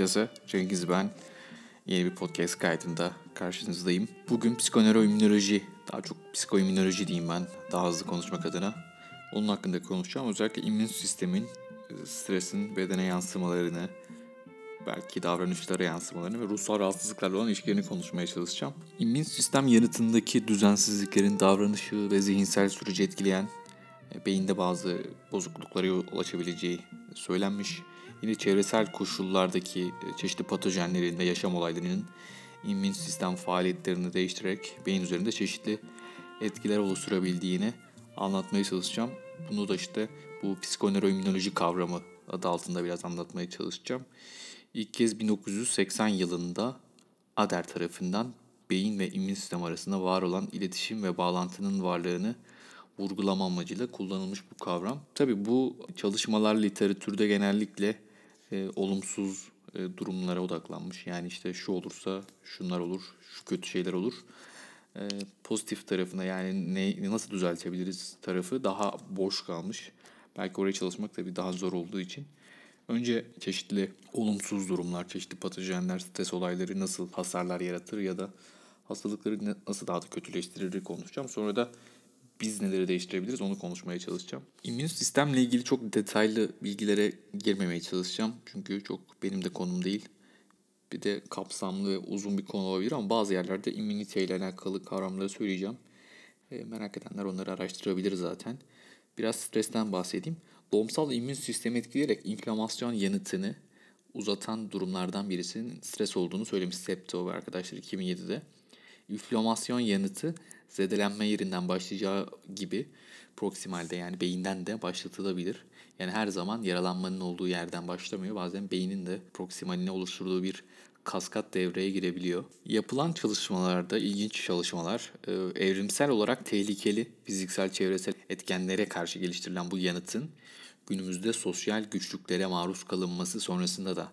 herkese. Cengiz ben. Yeni bir podcast kaydında karşınızdayım. Bugün psikoneuroimmünoloji, daha çok psikoimmünoloji diyeyim ben daha hızlı konuşmak adına. Onun hakkında konuşacağım. Özellikle immün sistemin e, stresin bedene yansımalarını, belki davranışlara yansımalarını ve ruhsal rahatsızlıklarla olan ilişkilerini konuşmaya çalışacağım. İmmün sistem yanıtındaki düzensizliklerin davranışı ve zihinsel süreci etkileyen e, beyinde bazı bozukluklara yol açabileceği söylenmiş. Yine çevresel koşullardaki e, çeşitli patojenlerin ve yaşam olaylarının immün sistem faaliyetlerini değiştirerek beyin üzerinde çeşitli etkiler oluşturabildiğini anlatmaya çalışacağım. Bunu da işte bu psikoneuroimmünoloji kavramı adı altında biraz anlatmaya çalışacağım. İlk kez 1980 yılında Ader tarafından beyin ve immün sistem arasında var olan iletişim ve bağlantının varlığını vurgulama amacıyla kullanılmış bu kavram. Tabi bu çalışmalar literatürde genellikle e, olumsuz e, durumlara odaklanmış. Yani işte şu olursa şunlar olur, şu kötü şeyler olur. E, pozitif tarafına yani ne, nasıl düzeltebiliriz tarafı daha boş kalmış. Belki oraya çalışmak tabii daha zor olduğu için. Önce çeşitli olumsuz durumlar, çeşitli patojenler, stres olayları nasıl hasarlar yaratır ya da hastalıkları nasıl daha da kötüleştirir konuşacağım. Sonra da biz neleri değiştirebiliriz onu konuşmaya çalışacağım. İmmün sistemle ilgili çok detaylı bilgilere girmemeye çalışacağım. Çünkü çok benim de konum değil. Bir de kapsamlı ve uzun bir konu olabilir ama bazı yerlerde immünite ile alakalı kavramları söyleyeceğim. E, merak edenler onları araştırabilir zaten. Biraz stresten bahsedeyim. Doğumsal immün sistemi etkileyerek inflamasyon yanıtını uzatan durumlardan birisinin stres olduğunu söylemiş Septo ve arkadaşlar 2007'de. İnflamasyon yanıtı zedelenme yerinden başlayacağı gibi proksimalde yani beyinden de başlatılabilir. Yani her zaman yaralanmanın olduğu yerden başlamıyor. Bazen beynin de proksimaline oluşturduğu bir kaskat devreye girebiliyor. Yapılan çalışmalarda ilginç çalışmalar e, evrimsel olarak tehlikeli fiziksel çevresel etkenlere karşı geliştirilen bu yanıtın günümüzde sosyal güçlüklere maruz kalınması sonrasında da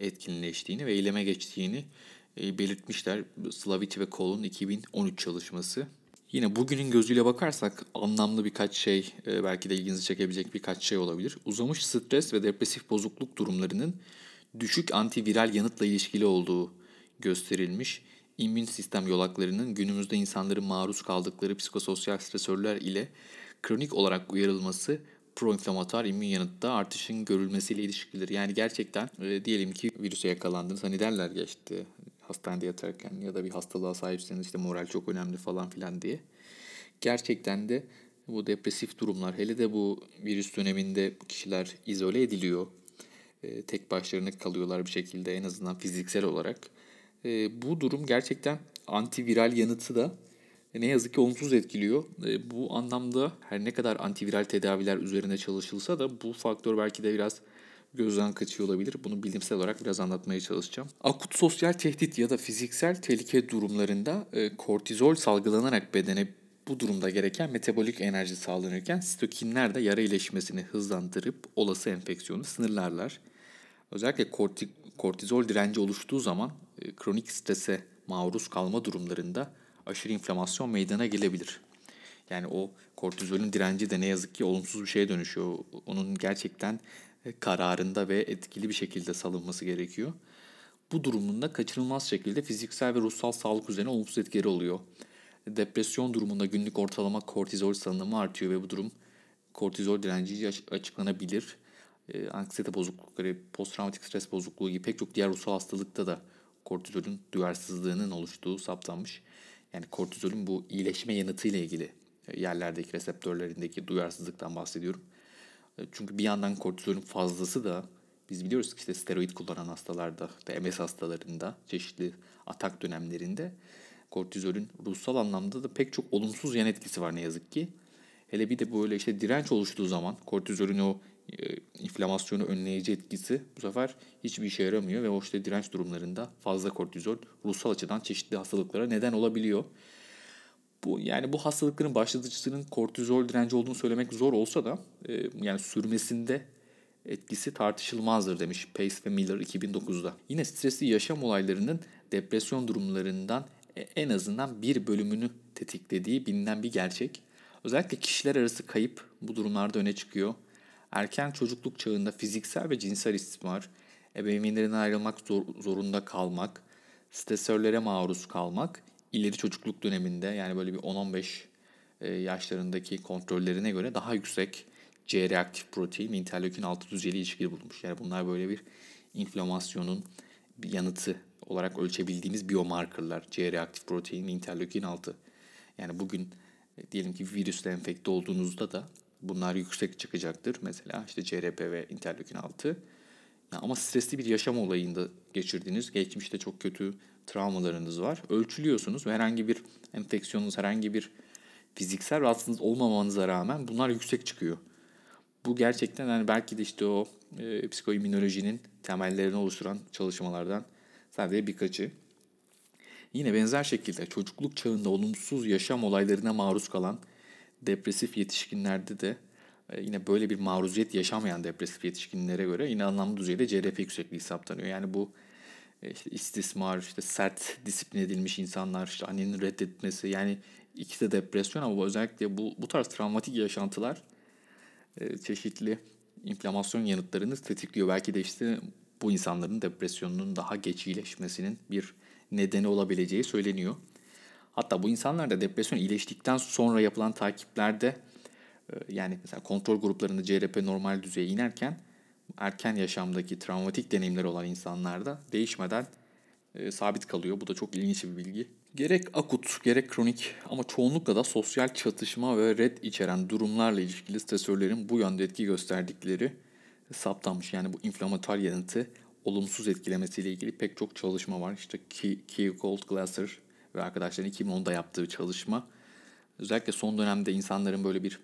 etkinleştiğini ve eyleme geçtiğini e, belirtmişler. Slavich ve Kohl'un 2013 çalışması. Yine bugünün gözüyle bakarsak anlamlı birkaç şey, e, belki de ilginizi çekebilecek birkaç şey olabilir. Uzamış stres ve depresif bozukluk durumlarının düşük antiviral yanıtla ilişkili olduğu gösterilmiş. İmmün sistem yolaklarının günümüzde insanların maruz kaldıkları psikososyal stresörler ile kronik olarak uyarılması proinflamatuar immün yanıtta artışın görülmesiyle ilişkilidir. Yani gerçekten e, diyelim ki virüse yakalandınız. Hani derler işte hastanede yatarken ya da bir hastalığa sahipseniz işte moral çok önemli falan filan diye. Gerçekten de bu depresif durumlar hele de bu virüs döneminde kişiler izole ediliyor. E, tek başlarına kalıyorlar bir şekilde en azından fiziksel olarak. E, bu durum gerçekten antiviral yanıtı da ne yazık ki olumsuz etkiliyor. E, bu anlamda her ne kadar antiviral tedaviler üzerine çalışılsa da bu faktör belki de biraz gözden kaçıyor olabilir. Bunu bilimsel olarak biraz anlatmaya çalışacağım. Akut sosyal tehdit ya da fiziksel tehlike durumlarında e, kortizol salgılanarak bedene bu durumda gereken metabolik enerji sağlanırken sitokinler de yara iyileşmesini hızlandırıp olası enfeksiyonu sınırlarlar. Özellikle korti, kortizol direnci oluştuğu zaman e, kronik strese maruz kalma durumlarında aşırı inflamasyon meydana gelebilir. Yani o kortizolün direnci de ne yazık ki olumsuz bir şeye dönüşüyor. Onun gerçekten kararında ve etkili bir şekilde salınması gerekiyor. Bu durumunda kaçınılmaz şekilde fiziksel ve ruhsal sağlık üzerine olumsuz etkileri oluyor. Depresyon durumunda günlük ortalama kortizol salınımı artıyor ve bu durum kortizol direnci açıklanabilir. E, anksiyete bozuklukları, posttraumatik stres bozukluğu gibi pek çok diğer ruhsal hastalıkta da kortizolün duyarsızlığının oluştuğu saptanmış. Yani kortizolün bu iyileşme yanıtı ile ilgili yerlerdeki reseptörlerindeki duyarsızlıktan bahsediyorum. E, çünkü bir yandan kortizolün fazlası da biz biliyoruz ki işte steroid kullanan hastalarda, da MS hastalarında, çeşitli atak dönemlerinde kortizolün ruhsal anlamda da pek çok olumsuz yan etkisi var ne yazık ki. Hele bir de böyle işte direnç oluştuğu zaman kortizolün o e, inflamasyonu önleyici etkisi bu sefer hiçbir işe yaramıyor ve o işte direnç durumlarında fazla kortizol ruhsal açıdan çeşitli hastalıklara neden olabiliyor. Bu yani bu hastalıkların başlatıcısının kortizol direnci olduğunu söylemek zor olsa da e, yani sürmesinde etkisi tartışılmazdır demiş Pace ve Miller 2009'da. Yine stresli yaşam olaylarının depresyon durumlarından e, en azından bir bölümünü tetiklediği bilinen bir gerçek. Özellikle kişiler arası kayıp bu durumlarda öne çıkıyor. Erken çocukluk çağında fiziksel ve cinsel istismar, ebeveynlerinden ayrılmak zor, zorunda kalmak, stresörlere maruz kalmak, ileri çocukluk döneminde yani böyle bir 10-15 e, yaşlarındaki kontrollerine göre daha yüksek C reaktif protein interleukin 6 düzeyi ilişkili bulunmuş. Yani bunlar böyle bir inflamasyonun bir yanıtı olarak ölçebildiğimiz biomarkerlar. C reaktif protein interleukin 6. Yani bugün e, diyelim ki virüsle enfekte olduğunuzda da bunlar yüksek çıkacaktır. Mesela işte CRP ve interleukin 6. Yani ama stresli bir yaşam olayında geçirdiğiniz, geçmişte çok kötü travmalarınız var. Ölçülüyorsunuz ve herhangi bir enfeksiyonunuz, herhangi bir fiziksel rahatsızlığınız olmamanıza rağmen bunlar yüksek çıkıyor. Bu gerçekten yani belki de işte o e, psikoimmünolojinin temellerini oluşturan çalışmalardan sadece birkaçı. Yine benzer şekilde çocukluk çağında olumsuz yaşam olaylarına maruz kalan depresif yetişkinlerde de e, yine böyle bir maruziyet yaşamayan depresif yetişkinlere göre yine anlamlı düzeyde CRP yüksekliği saptanıyor. Yani bu işte istismar, işte sert disiplin edilmiş insanlar, işte annenin reddetmesi yani ikisi de depresyon ama özellikle bu, bu tarz travmatik yaşantılar e, çeşitli inflamasyon yanıtlarını tetikliyor. Belki de işte bu insanların depresyonunun daha geç iyileşmesinin bir nedeni olabileceği söyleniyor. Hatta bu insanlarda depresyon iyileştikten sonra yapılan takiplerde e, yani mesela kontrol gruplarında CRP normal düzeye inerken erken yaşamdaki travmatik deneyimler olan insanlarda değişmeden e, sabit kalıyor. Bu da çok ilginç bir bilgi. Gerek akut gerek kronik ama çoğunlukla da sosyal çatışma ve red içeren durumlarla ilişkili stresörlerin bu yönde etki gösterdikleri saptanmış. Yani bu inflamatuar yanıtı olumsuz etkilemesiyle ilgili pek çok çalışma var. İşte Kew Cold Glasser ve arkadaşların 2010'da yaptığı çalışma. Özellikle son dönemde insanların böyle bir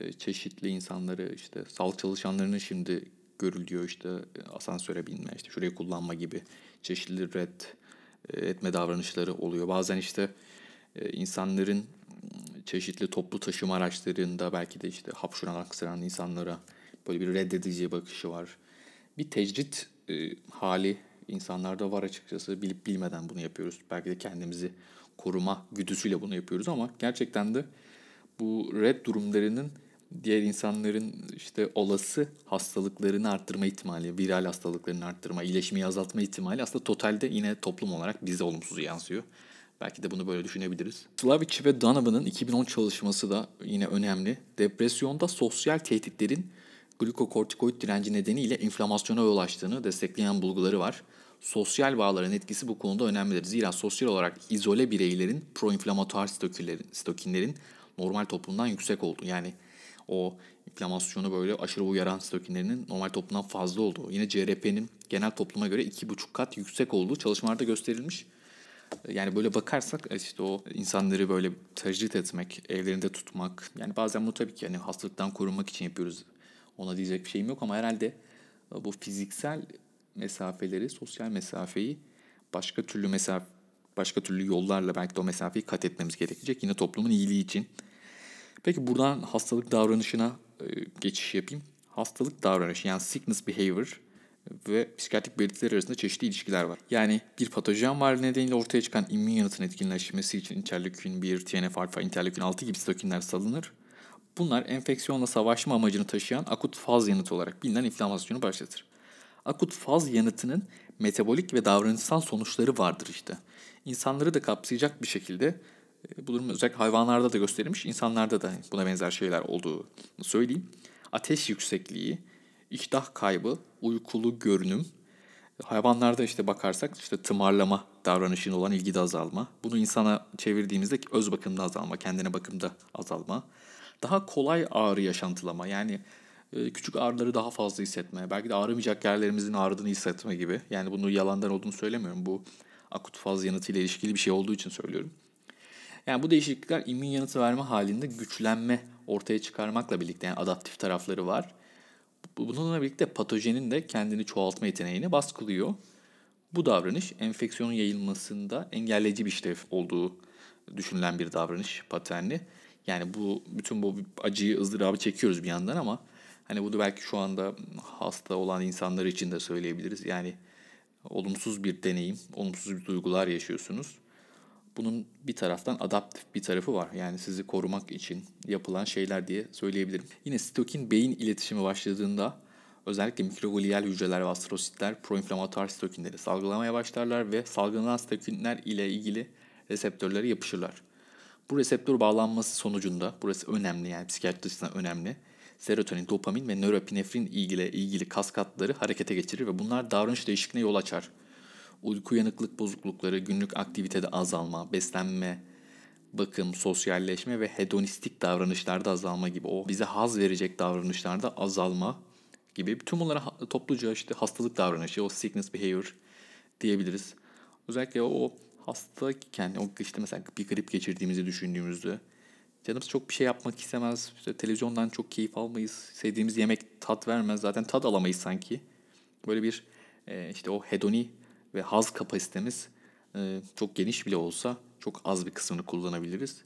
e, çeşitli insanları işte sağlık çalışanlarının şimdi görülüyor işte asansöre binme, işte şurayı kullanma gibi çeşitli red e, etme davranışları oluyor. Bazen işte e, insanların çeşitli toplu taşıma araçlarında belki de işte hapşuran, aksıran insanlara böyle bir reddedici bakışı var. Bir tecrit e, hali insanlarda var açıkçası. Bilip bilmeden bunu yapıyoruz. Belki de kendimizi koruma güdüsüyle bunu yapıyoruz ama gerçekten de bu red durumlarının diğer insanların işte olası hastalıklarını arttırma ihtimali, viral hastalıklarını arttırma, iyileşmeyi azaltma ihtimali aslında totalde yine toplum olarak bize olumsuz yansıyor. Belki de bunu böyle düşünebiliriz. Slavic ve Donovan'ın 2010 çalışması da yine önemli. Depresyonda sosyal tehditlerin glukokortikoid direnci nedeniyle inflamasyona yol açtığını destekleyen bulguları var. Sosyal bağların etkisi bu konuda önemlidir. Zira sosyal olarak izole bireylerin proinflamatuar stokinlerin normal toplumdan yüksek olduğu yani o inflamasyonu böyle aşırı uyaran stokinlerinin normal toplumdan fazla olduğu. Yine CRP'nin genel topluma göre iki buçuk kat yüksek olduğu çalışmalarda gösterilmiş. Yani böyle bakarsak işte o insanları böyle tecrit etmek, evlerinde tutmak. Yani bazen bu tabii ki yani hastalıktan korunmak için yapıyoruz. Ona diyecek bir şeyim yok ama herhalde bu fiziksel mesafeleri, sosyal mesafeyi başka türlü mesafe başka türlü yollarla belki de o mesafeyi kat etmemiz gerekecek. Yine toplumun iyiliği için. Peki buradan hastalık davranışına e, geçiş yapayım. Hastalık davranışı yani sickness behavior ve psikiyatrik belirtiler arasında çeşitli ilişkiler var. Yani bir patojen var nedeniyle ortaya çıkan immün yanıtın etkinleşmesi için interleukin 1, TNF alfa, interleukin 6 gibi stokinler salınır. Bunlar enfeksiyonla savaşma amacını taşıyan akut faz yanıtı olarak bilinen inflamasyonu başlatır. Akut faz yanıtının metabolik ve davranışsal sonuçları vardır işte. İnsanları da kapsayacak bir şekilde bu durum özellikle hayvanlarda da gösterilmiş, insanlarda da buna benzer şeyler olduğunu söyleyeyim. Ateş yüksekliği, iştah kaybı, uykulu görünüm, hayvanlarda işte bakarsak işte tımarlama davranışına olan ilgide azalma. Bunu insana çevirdiğimizde öz bakımda azalma, kendine bakımda azalma. Daha kolay ağrı yaşantılama yani e, küçük ağrıları daha fazla hissetme. Belki de ağrımayacak yerlerimizin ağrıdığını hissetme gibi. Yani bunu yalandan olduğunu söylemiyorum. Bu akut faz yanıtıyla ilişkili bir şey olduğu için söylüyorum. Yani bu değişiklikler immün yanıtı verme halinde güçlenme ortaya çıkarmakla birlikte yani adaptif tarafları var. Bununla birlikte patojenin de kendini çoğaltma yeteneğini baskılıyor. Bu davranış enfeksiyonun yayılmasında engelleyici bir işlev olduğu düşünülen bir davranış paterni. Yani bu bütün bu acıyı, ızdırabı çekiyoruz bir yandan ama hani bunu belki şu anda hasta olan insanlar için de söyleyebiliriz. Yani olumsuz bir deneyim, olumsuz bir duygular yaşıyorsunuz bunun bir taraftan adaptif bir tarafı var. Yani sizi korumak için yapılan şeyler diye söyleyebilirim. Yine stokin beyin iletişimi başladığında özellikle mikrogliyal hücreler ve astrositler proinflamatuar sitokinleri salgılamaya başlarlar ve salgılanan sitokinler ile ilgili reseptörlere yapışırlar. Bu reseptör bağlanması sonucunda, burası önemli yani psikiyatri açısından önemli, serotonin, dopamin ve nöropinefrin ilgili ilgili kaskatları harekete geçirir ve bunlar davranış değişikliğine yol açar. Uyku uyanıklık bozuklukları, günlük aktivitede azalma, beslenme, bakım, sosyalleşme ve hedonistik davranışlarda azalma gibi o bize haz verecek davranışlarda azalma gibi tüm bunlara topluca işte hastalık davranışı, o sickness behavior diyebiliriz. Özellikle o hastayken, o işte mesela bir grip geçirdiğimizi düşündüğümüzde canımız çok bir şey yapmak istemez. İşte televizyondan çok keyif almayız. Sevdiğimiz yemek tat vermez. Zaten tat alamayız sanki. Böyle bir işte o hedoni ve haz kapasitemiz e, çok geniş bile olsa çok az bir kısmını kullanabiliriz.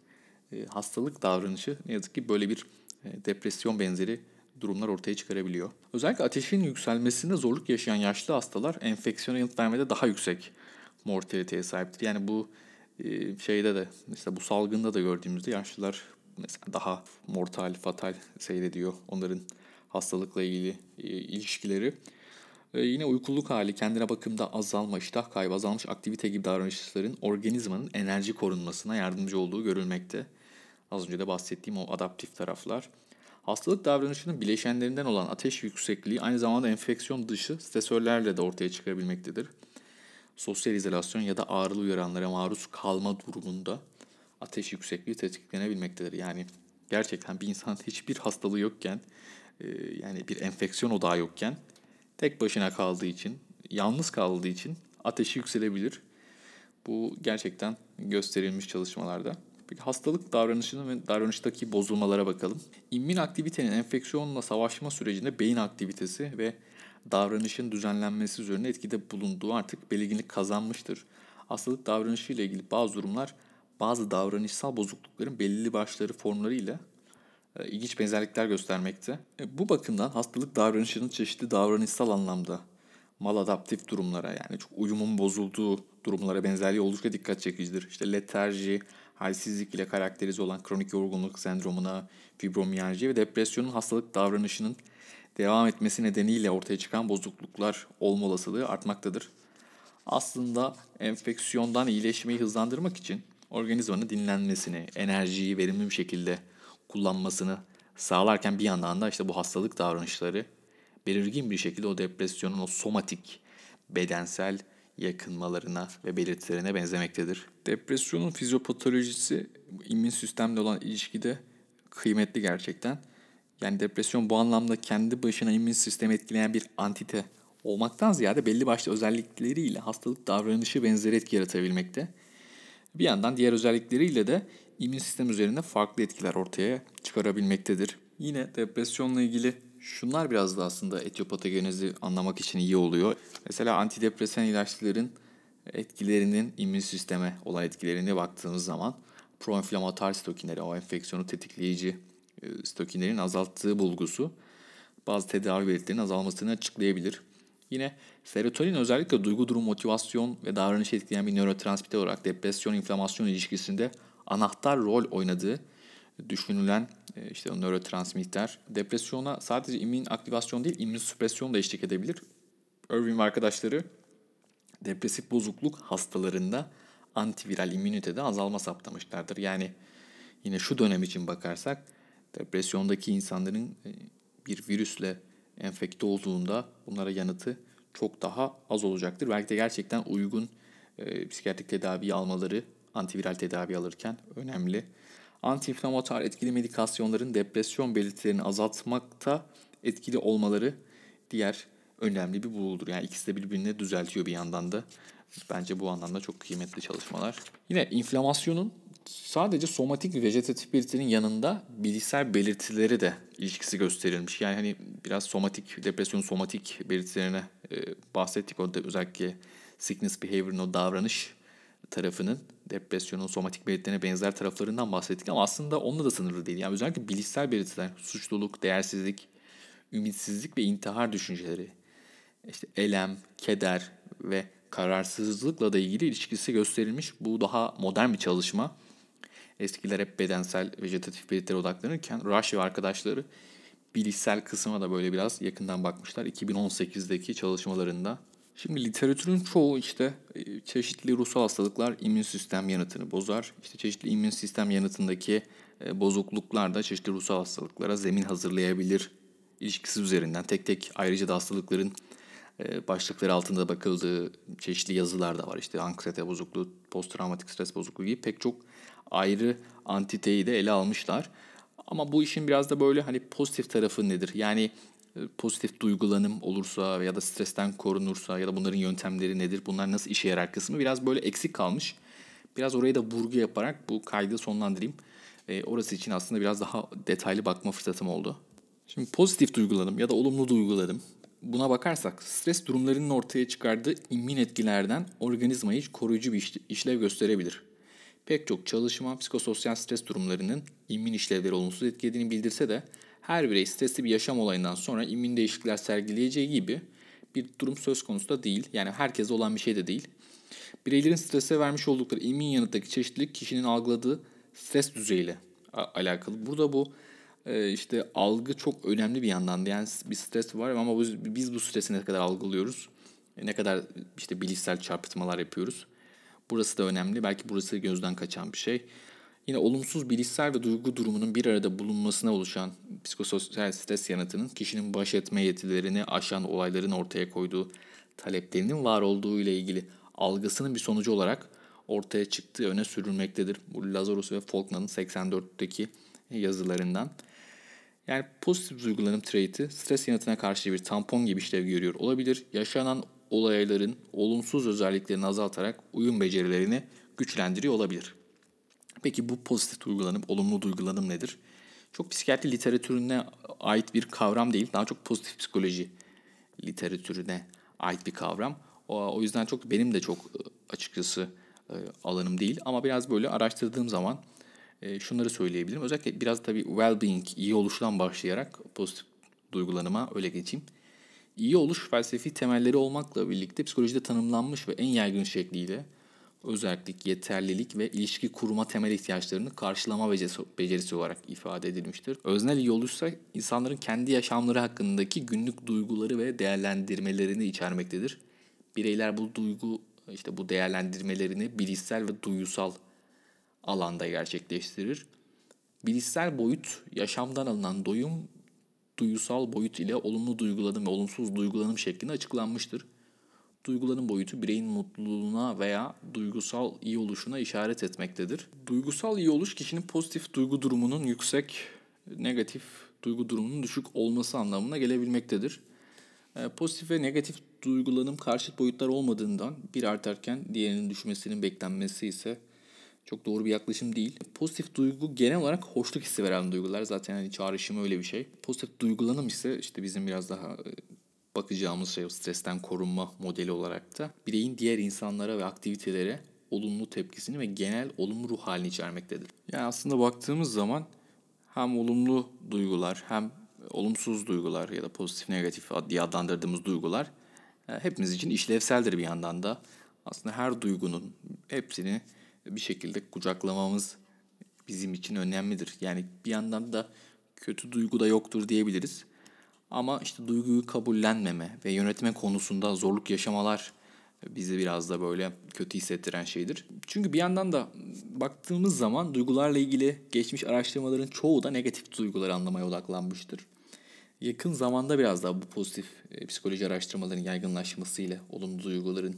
E, hastalık davranışı ne yazık ki böyle bir e, depresyon benzeri durumlar ortaya çıkarabiliyor. Özellikle ateşin yükselmesinde zorluk yaşayan yaşlı hastalar enfeksiyona yanıt vermede daha yüksek mortaliteye sahiptir. Yani bu e, şeyde de işte bu salgında da gördüğümüzde yaşlılar mesela daha mortal, fatal seyrediyor. Onların hastalıkla ilgili e, ilişkileri. E, yine uykuluk hali, kendine bakımda azalma, iştah kaybı, azalmış aktivite gibi davranışların organizmanın enerji korunmasına yardımcı olduğu görülmekte. Az önce de bahsettiğim o adaptif taraflar. Hastalık davranışının bileşenlerinden olan ateş yüksekliği aynı zamanda enfeksiyon dışı stresörlerle de ortaya çıkabilmektedir. Sosyal izolasyon ya da ağrılı uyaranlara maruz kalma durumunda ateş yüksekliği tetiklenebilmektedir. Yani gerçekten bir insan hiçbir hastalığı yokken, e, yani bir enfeksiyon odağı yokken tek başına kaldığı için, yalnız kaldığı için ateşi yükselebilir. Bu gerçekten gösterilmiş çalışmalarda. Peki hastalık davranışının ve davranıştaki bozulmalara bakalım. İmmün aktivitenin enfeksiyonla savaşma sürecinde beyin aktivitesi ve davranışın düzenlenmesi üzerine etkide bulunduğu artık belirginlik kazanmıştır. Hastalık davranışı ile ilgili bazı durumlar bazı davranışsal bozuklukların belirli başları formlarıyla e, ilginç benzerlikler göstermekte. E, bu bakımdan hastalık davranışının çeşitli davranışsal anlamda maladaptif durumlara yani çok uyumun bozulduğu durumlara benzerliği oldukça dikkat çekicidir. İşte letarji, halsizlik ile karakterize olan kronik yorgunluk sendromuna, fibromiyalji ve depresyonun hastalık davranışının devam etmesi nedeniyle ortaya çıkan bozukluklar olma olasılığı artmaktadır. Aslında enfeksiyondan iyileşmeyi hızlandırmak için organizmanın dinlenmesini, enerjiyi verimli bir şekilde kullanmasını sağlarken bir yandan da işte bu hastalık davranışları belirgin bir şekilde o depresyonun o somatik, bedensel yakınmalarına ve belirtilerine benzemektedir. Depresyonun fizyopatolojisi immün sistemle olan ilişkide kıymetli gerçekten. Yani depresyon bu anlamda kendi başına immün sistemi etkileyen bir antite olmaktan ziyade belli başlı özellikleriyle hastalık davranışı benzeri etki yaratabilmekte. Bir yandan diğer özellikleriyle de immün sistem üzerinde farklı etkiler ortaya çıkarabilmektedir. Yine depresyonla ilgili şunlar biraz da aslında etiyopatogenezi anlamak için iyi oluyor. Mesela antidepresan ilaçların etkilerinin immün sisteme olan etkilerine baktığımız zaman proinflamatuar sitokinleri, o enfeksiyonu tetikleyici e, sitokinlerin azalttığı bulgusu bazı tedavi belirtilerinin azalmasını açıklayabilir. Yine serotonin özellikle duygu durum, motivasyon ve davranışı etkileyen bir nörotransmitter olarak depresyon, inflamasyon ilişkisinde anahtar rol oynadığı düşünülen e, işte o nörotransmitter depresyona sadece immün aktivasyon değil immün süpresyon da eşlik edebilir. Irving ve arkadaşları depresif bozukluk hastalarında antiviral immünitede azalma saptamışlardır. Yani yine şu dönem için bakarsak depresyondaki insanların e, bir virüsle enfekte olduğunda bunlara yanıtı çok daha az olacaktır. Belki de gerçekten uygun e, psikiyatrik tedavi almaları antiviral tedavi alırken önemli. Antiinflamatuar etkili medikasyonların depresyon belirtilerini azaltmakta etkili olmaları diğer önemli bir bulgudur. Yani ikisi de birbirini düzeltiyor bir yandan da. Bence bu anlamda çok kıymetli çalışmalar. Yine inflamasyonun sadece somatik ve vejetatif belirtilerin yanında bilişsel belirtileri de ilişkisi gösterilmiş. Yani hani biraz somatik, depresyon somatik belirtilerine e, bahsettik. O da özellikle sickness behavior'ın o davranış tarafının depresyonun somatik belirtilerine benzer taraflarından bahsettik ama aslında onunla da sınırlı değil. Yani özellikle bilişsel belirtiler, suçluluk, değersizlik, ümitsizlik ve intihar düşünceleri, işte elem, keder ve kararsızlıkla da ilgili ilişkisi gösterilmiş. Bu daha modern bir çalışma. Eskiler hep bedensel, vejetatif belirtilere odaklanırken Rush ve arkadaşları bilişsel kısma da böyle biraz yakından bakmışlar 2018'deki çalışmalarında. Şimdi literatürün çoğu işte e, çeşitli ruhsal hastalıklar immün sistem yanıtını bozar. İşte çeşitli immün sistem yanıtındaki e, bozukluklar da çeşitli ruhsal hastalıklara zemin hazırlayabilir. İlişkisi üzerinden tek tek ayrıca da hastalıkların e, başlıkları altında bakıldığı çeşitli yazılar da var. İşte anksiyete bozukluğu, posttraumatik stres bozukluğu gibi pek çok ayrı antiteyi de ele almışlar. Ama bu işin biraz da böyle hani pozitif tarafı nedir? Yani pozitif duygulanım olursa ya da stresten korunursa ya da bunların yöntemleri nedir? Bunlar nasıl işe yarar kısmı biraz böyle eksik kalmış. Biraz oraya da vurgu yaparak bu kaydı sonlandırayım. E, orası için aslında biraz daha detaylı bakma fırsatım oldu. Şimdi pozitif duygulanım ya da olumlu duygulanım buna bakarsak stres durumlarının ortaya çıkardığı immün etkilerden organizmayı koruyucu bir işlev gösterebilir. Pek çok çalışma psikososyal stres durumlarının immün işlevleri olumsuz etkilediğini bildirse de her birey stresli bir yaşam olayından sonra immün değişiklikler sergileyeceği gibi bir durum söz konusu da değil. Yani herkese olan bir şey de değil. Bireylerin strese vermiş oldukları immün yanıttaki çeşitlilik kişinin algıladığı stres düzeyiyle alakalı. Burada bu e, işte algı çok önemli bir yandan. Yani bir stres var ama biz bu stresi ne kadar algılıyoruz? Ne kadar işte bilişsel çarpıtmalar yapıyoruz? Burası da önemli. Belki burası gözden kaçan bir şey. Yine olumsuz bilişsel ve duygu durumunun bir arada bulunmasına oluşan psikososyal stres yanıtının kişinin baş etme yetilerini aşan olayların ortaya koyduğu taleplerinin var olduğu ile ilgili algısının bir sonucu olarak ortaya çıktığı öne sürülmektedir. Bu Lazarus ve Faulkner'ın 84'teki yazılarından. Yani pozitif duygulanım traiti stres yanıtına karşı bir tampon gibi işlev görüyor olabilir. Yaşanan olayların olumsuz özelliklerini azaltarak uyum becerilerini güçlendiriyor olabilir. Peki bu pozitif duygulanım, olumlu duygulanım nedir? Çok psikiyatri literatürüne ait bir kavram değil. Daha çok pozitif psikoloji literatürüne ait bir kavram. O, yüzden çok benim de çok açıkçası alanım değil. Ama biraz böyle araştırdığım zaman e, şunları söyleyebilirim. Özellikle biraz tabii well-being, iyi oluştan başlayarak pozitif duygulanıma öyle geçeyim. İyi oluş felsefi temelleri olmakla birlikte psikolojide tanımlanmış ve en yaygın şekliyle özellik, yeterlilik ve ilişki kurma temel ihtiyaçlarını karşılama becerisi, olarak ifade edilmiştir. Öznel iyi oluşsa insanların kendi yaşamları hakkındaki günlük duyguları ve değerlendirmelerini içermektedir. Bireyler bu duygu işte bu değerlendirmelerini bilişsel ve duyusal alanda gerçekleştirir. Bilişsel boyut yaşamdan alınan doyum duyusal boyut ile olumlu duygulanım ve olumsuz duygulanım şeklinde açıklanmıştır. Duyguların boyutu bireyin mutluluğuna veya duygusal iyi oluşuna işaret etmektedir. Duygusal iyi oluş kişinin pozitif duygu durumunun yüksek, negatif duygu durumunun düşük olması anlamına gelebilmektedir. E, pozitif ve negatif duygulanım karşıt boyutlar olmadığından bir artarken diğerinin düşmesinin beklenmesi ise çok doğru bir yaklaşım değil. Pozitif duygu genel olarak hoşluk hissi veren duygular. Zaten hani çağrışımı öyle bir şey. Pozitif duygulanım ise işte bizim biraz daha e, bakacağımız şey stresten korunma modeli olarak da bireyin diğer insanlara ve aktivitelere olumlu tepkisini ve genel olumlu ruh halini içermektedir. Yani aslında baktığımız zaman hem olumlu duygular hem olumsuz duygular ya da pozitif negatif diye adlandırdığımız duygular e, hepimiz için işlevseldir bir yandan da. Aslında her duygunun hepsini bir şekilde kucaklamamız bizim için önemlidir. Yani bir yandan da kötü duygu da yoktur diyebiliriz. Ama işte duyguyu kabullenmeme ve yönetme konusunda zorluk yaşamalar bizi biraz da böyle kötü hissettiren şeydir. Çünkü bir yandan da baktığımız zaman duygularla ilgili geçmiş araştırmaların çoğu da negatif duyguları anlamaya odaklanmıştır. Yakın zamanda biraz daha bu pozitif e, psikoloji araştırmalarının yaygınlaşmasıyla olumlu duyguların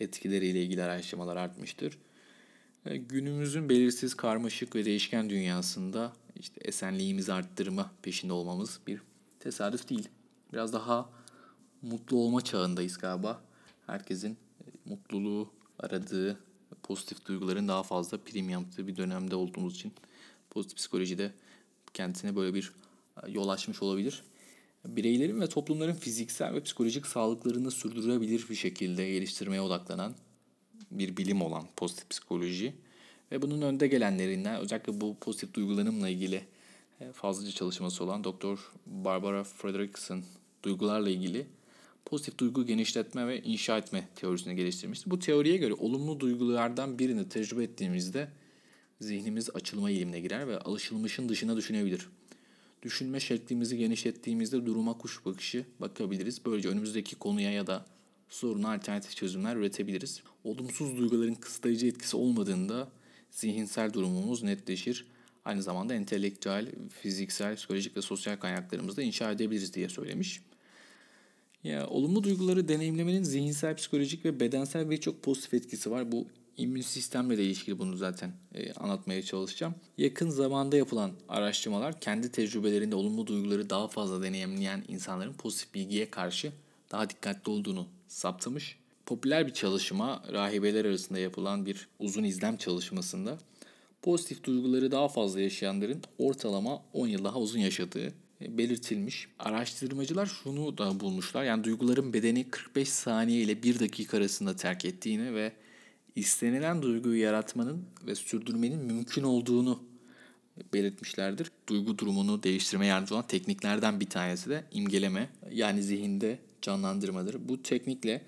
etkileriyle ilgili araştırmalar artmıştır. E, günümüzün belirsiz, karmaşık ve değişken dünyasında işte esenliğimizi arttırma peşinde olmamız bir tesadüf değil. Biraz daha mutlu olma çağındayız galiba. Herkesin e, mutluluğu aradığı, pozitif duyguların daha fazla prim yaptığı bir dönemde olduğumuz için pozitif psikolojide kendisine böyle bir e, yol açmış olabilir. Bireylerin ve toplumların fiziksel ve psikolojik sağlıklarını sürdürülebilir bir şekilde geliştirmeye odaklanan bir bilim olan pozitif psikoloji ve bunun önde gelenlerinden özellikle bu pozitif duygulanımla ilgili fazlaca çalışması olan Doktor Barbara Fredrickson duygularla ilgili pozitif duygu genişletme ve inşa etme teorisini geliştirmişti. Bu teoriye göre olumlu duygulardan birini tecrübe ettiğimizde zihnimiz açılma eğilimine girer ve alışılmışın dışına düşünebilir. düşünme şeklimizi genişlettiğimizde duruma kuş bakışı bakabiliriz. Böylece önümüzdeki konuya ya da soruna alternatif çözümler üretebiliriz. Olumsuz duyguların kısıtlayıcı etkisi olmadığında zihinsel durumumuz netleşir. Aynı zamanda entelektüel, fiziksel, psikolojik ve sosyal kaynaklarımızı da inşa edebiliriz diye söylemiş. Ya olumlu duyguları deneyimlemenin zihinsel, psikolojik ve bedensel birçok pozitif etkisi var. Bu immün sistemle de ilişkili bunu zaten e, anlatmaya çalışacağım. Yakın zamanda yapılan araştırmalar kendi tecrübelerinde olumlu duyguları daha fazla deneyimleyen insanların pozitif bilgiye karşı daha dikkatli olduğunu saptamış. Popüler bir çalışma, rahibeler arasında yapılan bir uzun izlem çalışmasında pozitif duyguları daha fazla yaşayanların ortalama 10 yıl daha uzun yaşadığı e, belirtilmiş. Araştırmacılar şunu da bulmuşlar. Yani duyguların bedeni 45 saniye ile 1 dakika arasında terk ettiğini ve istenilen duyguyu yaratmanın ve sürdürmenin mümkün olduğunu belirtmişlerdir. Duygu durumunu değiştirme yardımcı olan tekniklerden bir tanesi de imgeleme yani zihinde canlandırmadır. Bu teknikle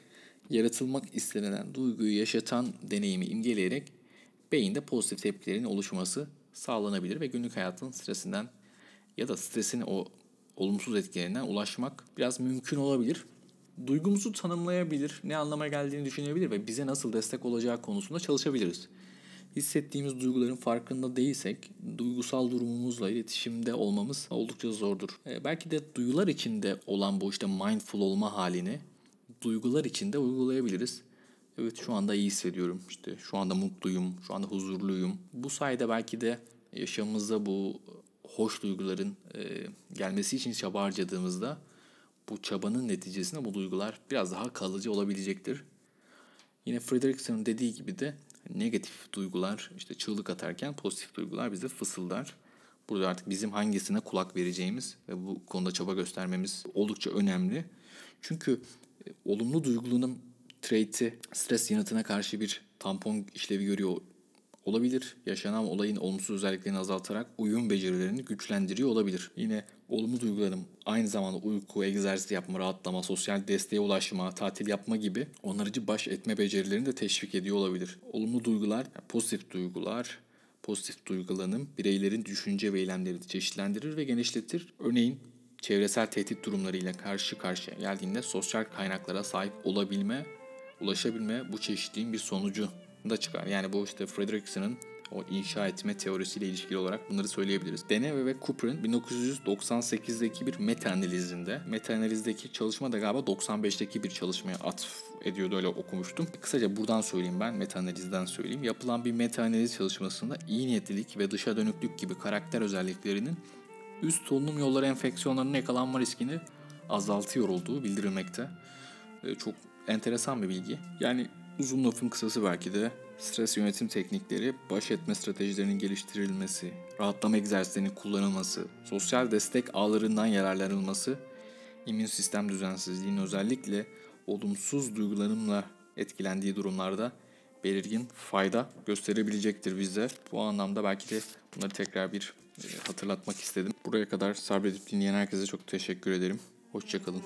yaratılmak istenilen duyguyu yaşatan deneyimi imgeleyerek beyinde pozitif tepkilerin oluşması sağlanabilir ve günlük hayatın stresinden ya da stresin o olumsuz etkilerinden ulaşmak biraz mümkün olabilir. Duygumuzu tanımlayabilir, ne anlama geldiğini düşünebilir ve bize nasıl destek olacağı konusunda çalışabiliriz. Hissettiğimiz duyguların farkında değilsek, duygusal durumumuzla iletişimde olmamız oldukça zordur. E, belki de duyular içinde olan bu işte mindful olma halini duygular içinde uygulayabiliriz. Evet şu anda iyi hissediyorum. İşte şu anda mutluyum, şu anda huzurluyum. Bu sayede belki de yaşamımıza bu hoş duyguların e, gelmesi için çaba harcadığımızda bu çabanın neticesinde bu duygular biraz daha kalıcı olabilecektir. Yine Frederickson'un dediği gibi de negatif duygular işte çığlık atarken pozitif duygular bize fısıldar. Burada artık bizim hangisine kulak vereceğimiz ve bu konuda çaba göstermemiz oldukça önemli. Çünkü e, olumlu duygulunun trait'i stres yanıtına karşı bir tampon işlevi görüyor olabilir. Yaşanan olayın olumsuz özelliklerini azaltarak uyum becerilerini güçlendiriyor olabilir. Yine olumlu duygularım aynı zamanda uyku, egzersiz yapma, rahatlama, sosyal desteğe ulaşma, tatil yapma gibi onarıcı baş etme becerilerini de teşvik ediyor olabilir. Olumlu duygular, pozitif duygular, pozitif duygulanım bireylerin düşünce ve eylemlerini çeşitlendirir ve genişletir. Örneğin çevresel tehdit durumlarıyla karşı karşıya geldiğinde sosyal kaynaklara sahip olabilme, ulaşabilme bu çeşitliğin bir sonucu da çıkar. Yani bu işte Frederickson'ın o inşa etme teorisiyle ilişkili olarak bunları söyleyebiliriz. Deneve ve Cooper'ın 1998'deki bir meta-analizinde, meta-analizdeki çalışma da galiba 95'teki bir çalışmaya atf ediyordu öyle okumuştum. Kısaca buradan söyleyeyim ben, meta-analizden söyleyeyim. Yapılan bir meta-analiz çalışmasında iyi niyetlilik ve dışa dönüklük gibi karakter özelliklerinin üst solunum yolları enfeksiyonlarının yakalanma riskini azaltıyor olduğu bildirilmekte. Ee, çok enteresan bir bilgi. Yani uzun lafın kısası belki de stres yönetim teknikleri, baş etme stratejilerinin geliştirilmesi, rahatlama egzersizlerinin kullanılması, sosyal destek ağlarından yararlanılması, immün sistem düzensizliğinin özellikle olumsuz duygularımla etkilendiği durumlarda belirgin fayda gösterebilecektir bize. Bu anlamda belki de bunları tekrar bir e, hatırlatmak istedim. Buraya kadar sabredip dinleyen herkese çok teşekkür ederim. Hoşçakalın.